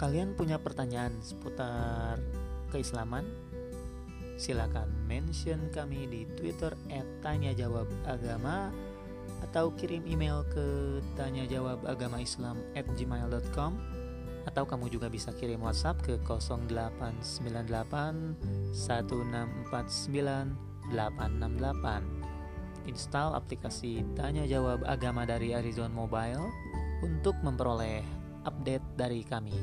kalian punya pertanyaan seputar keislaman, silakan mention kami di Twitter @tanyajawabagama atau kirim email ke tanya jawab agama Islam at gmail.com atau kamu juga bisa kirim WhatsApp ke 0898 1649 868. Install aplikasi Tanya Jawab Agama dari Arizona Mobile untuk memperoleh update dari kami.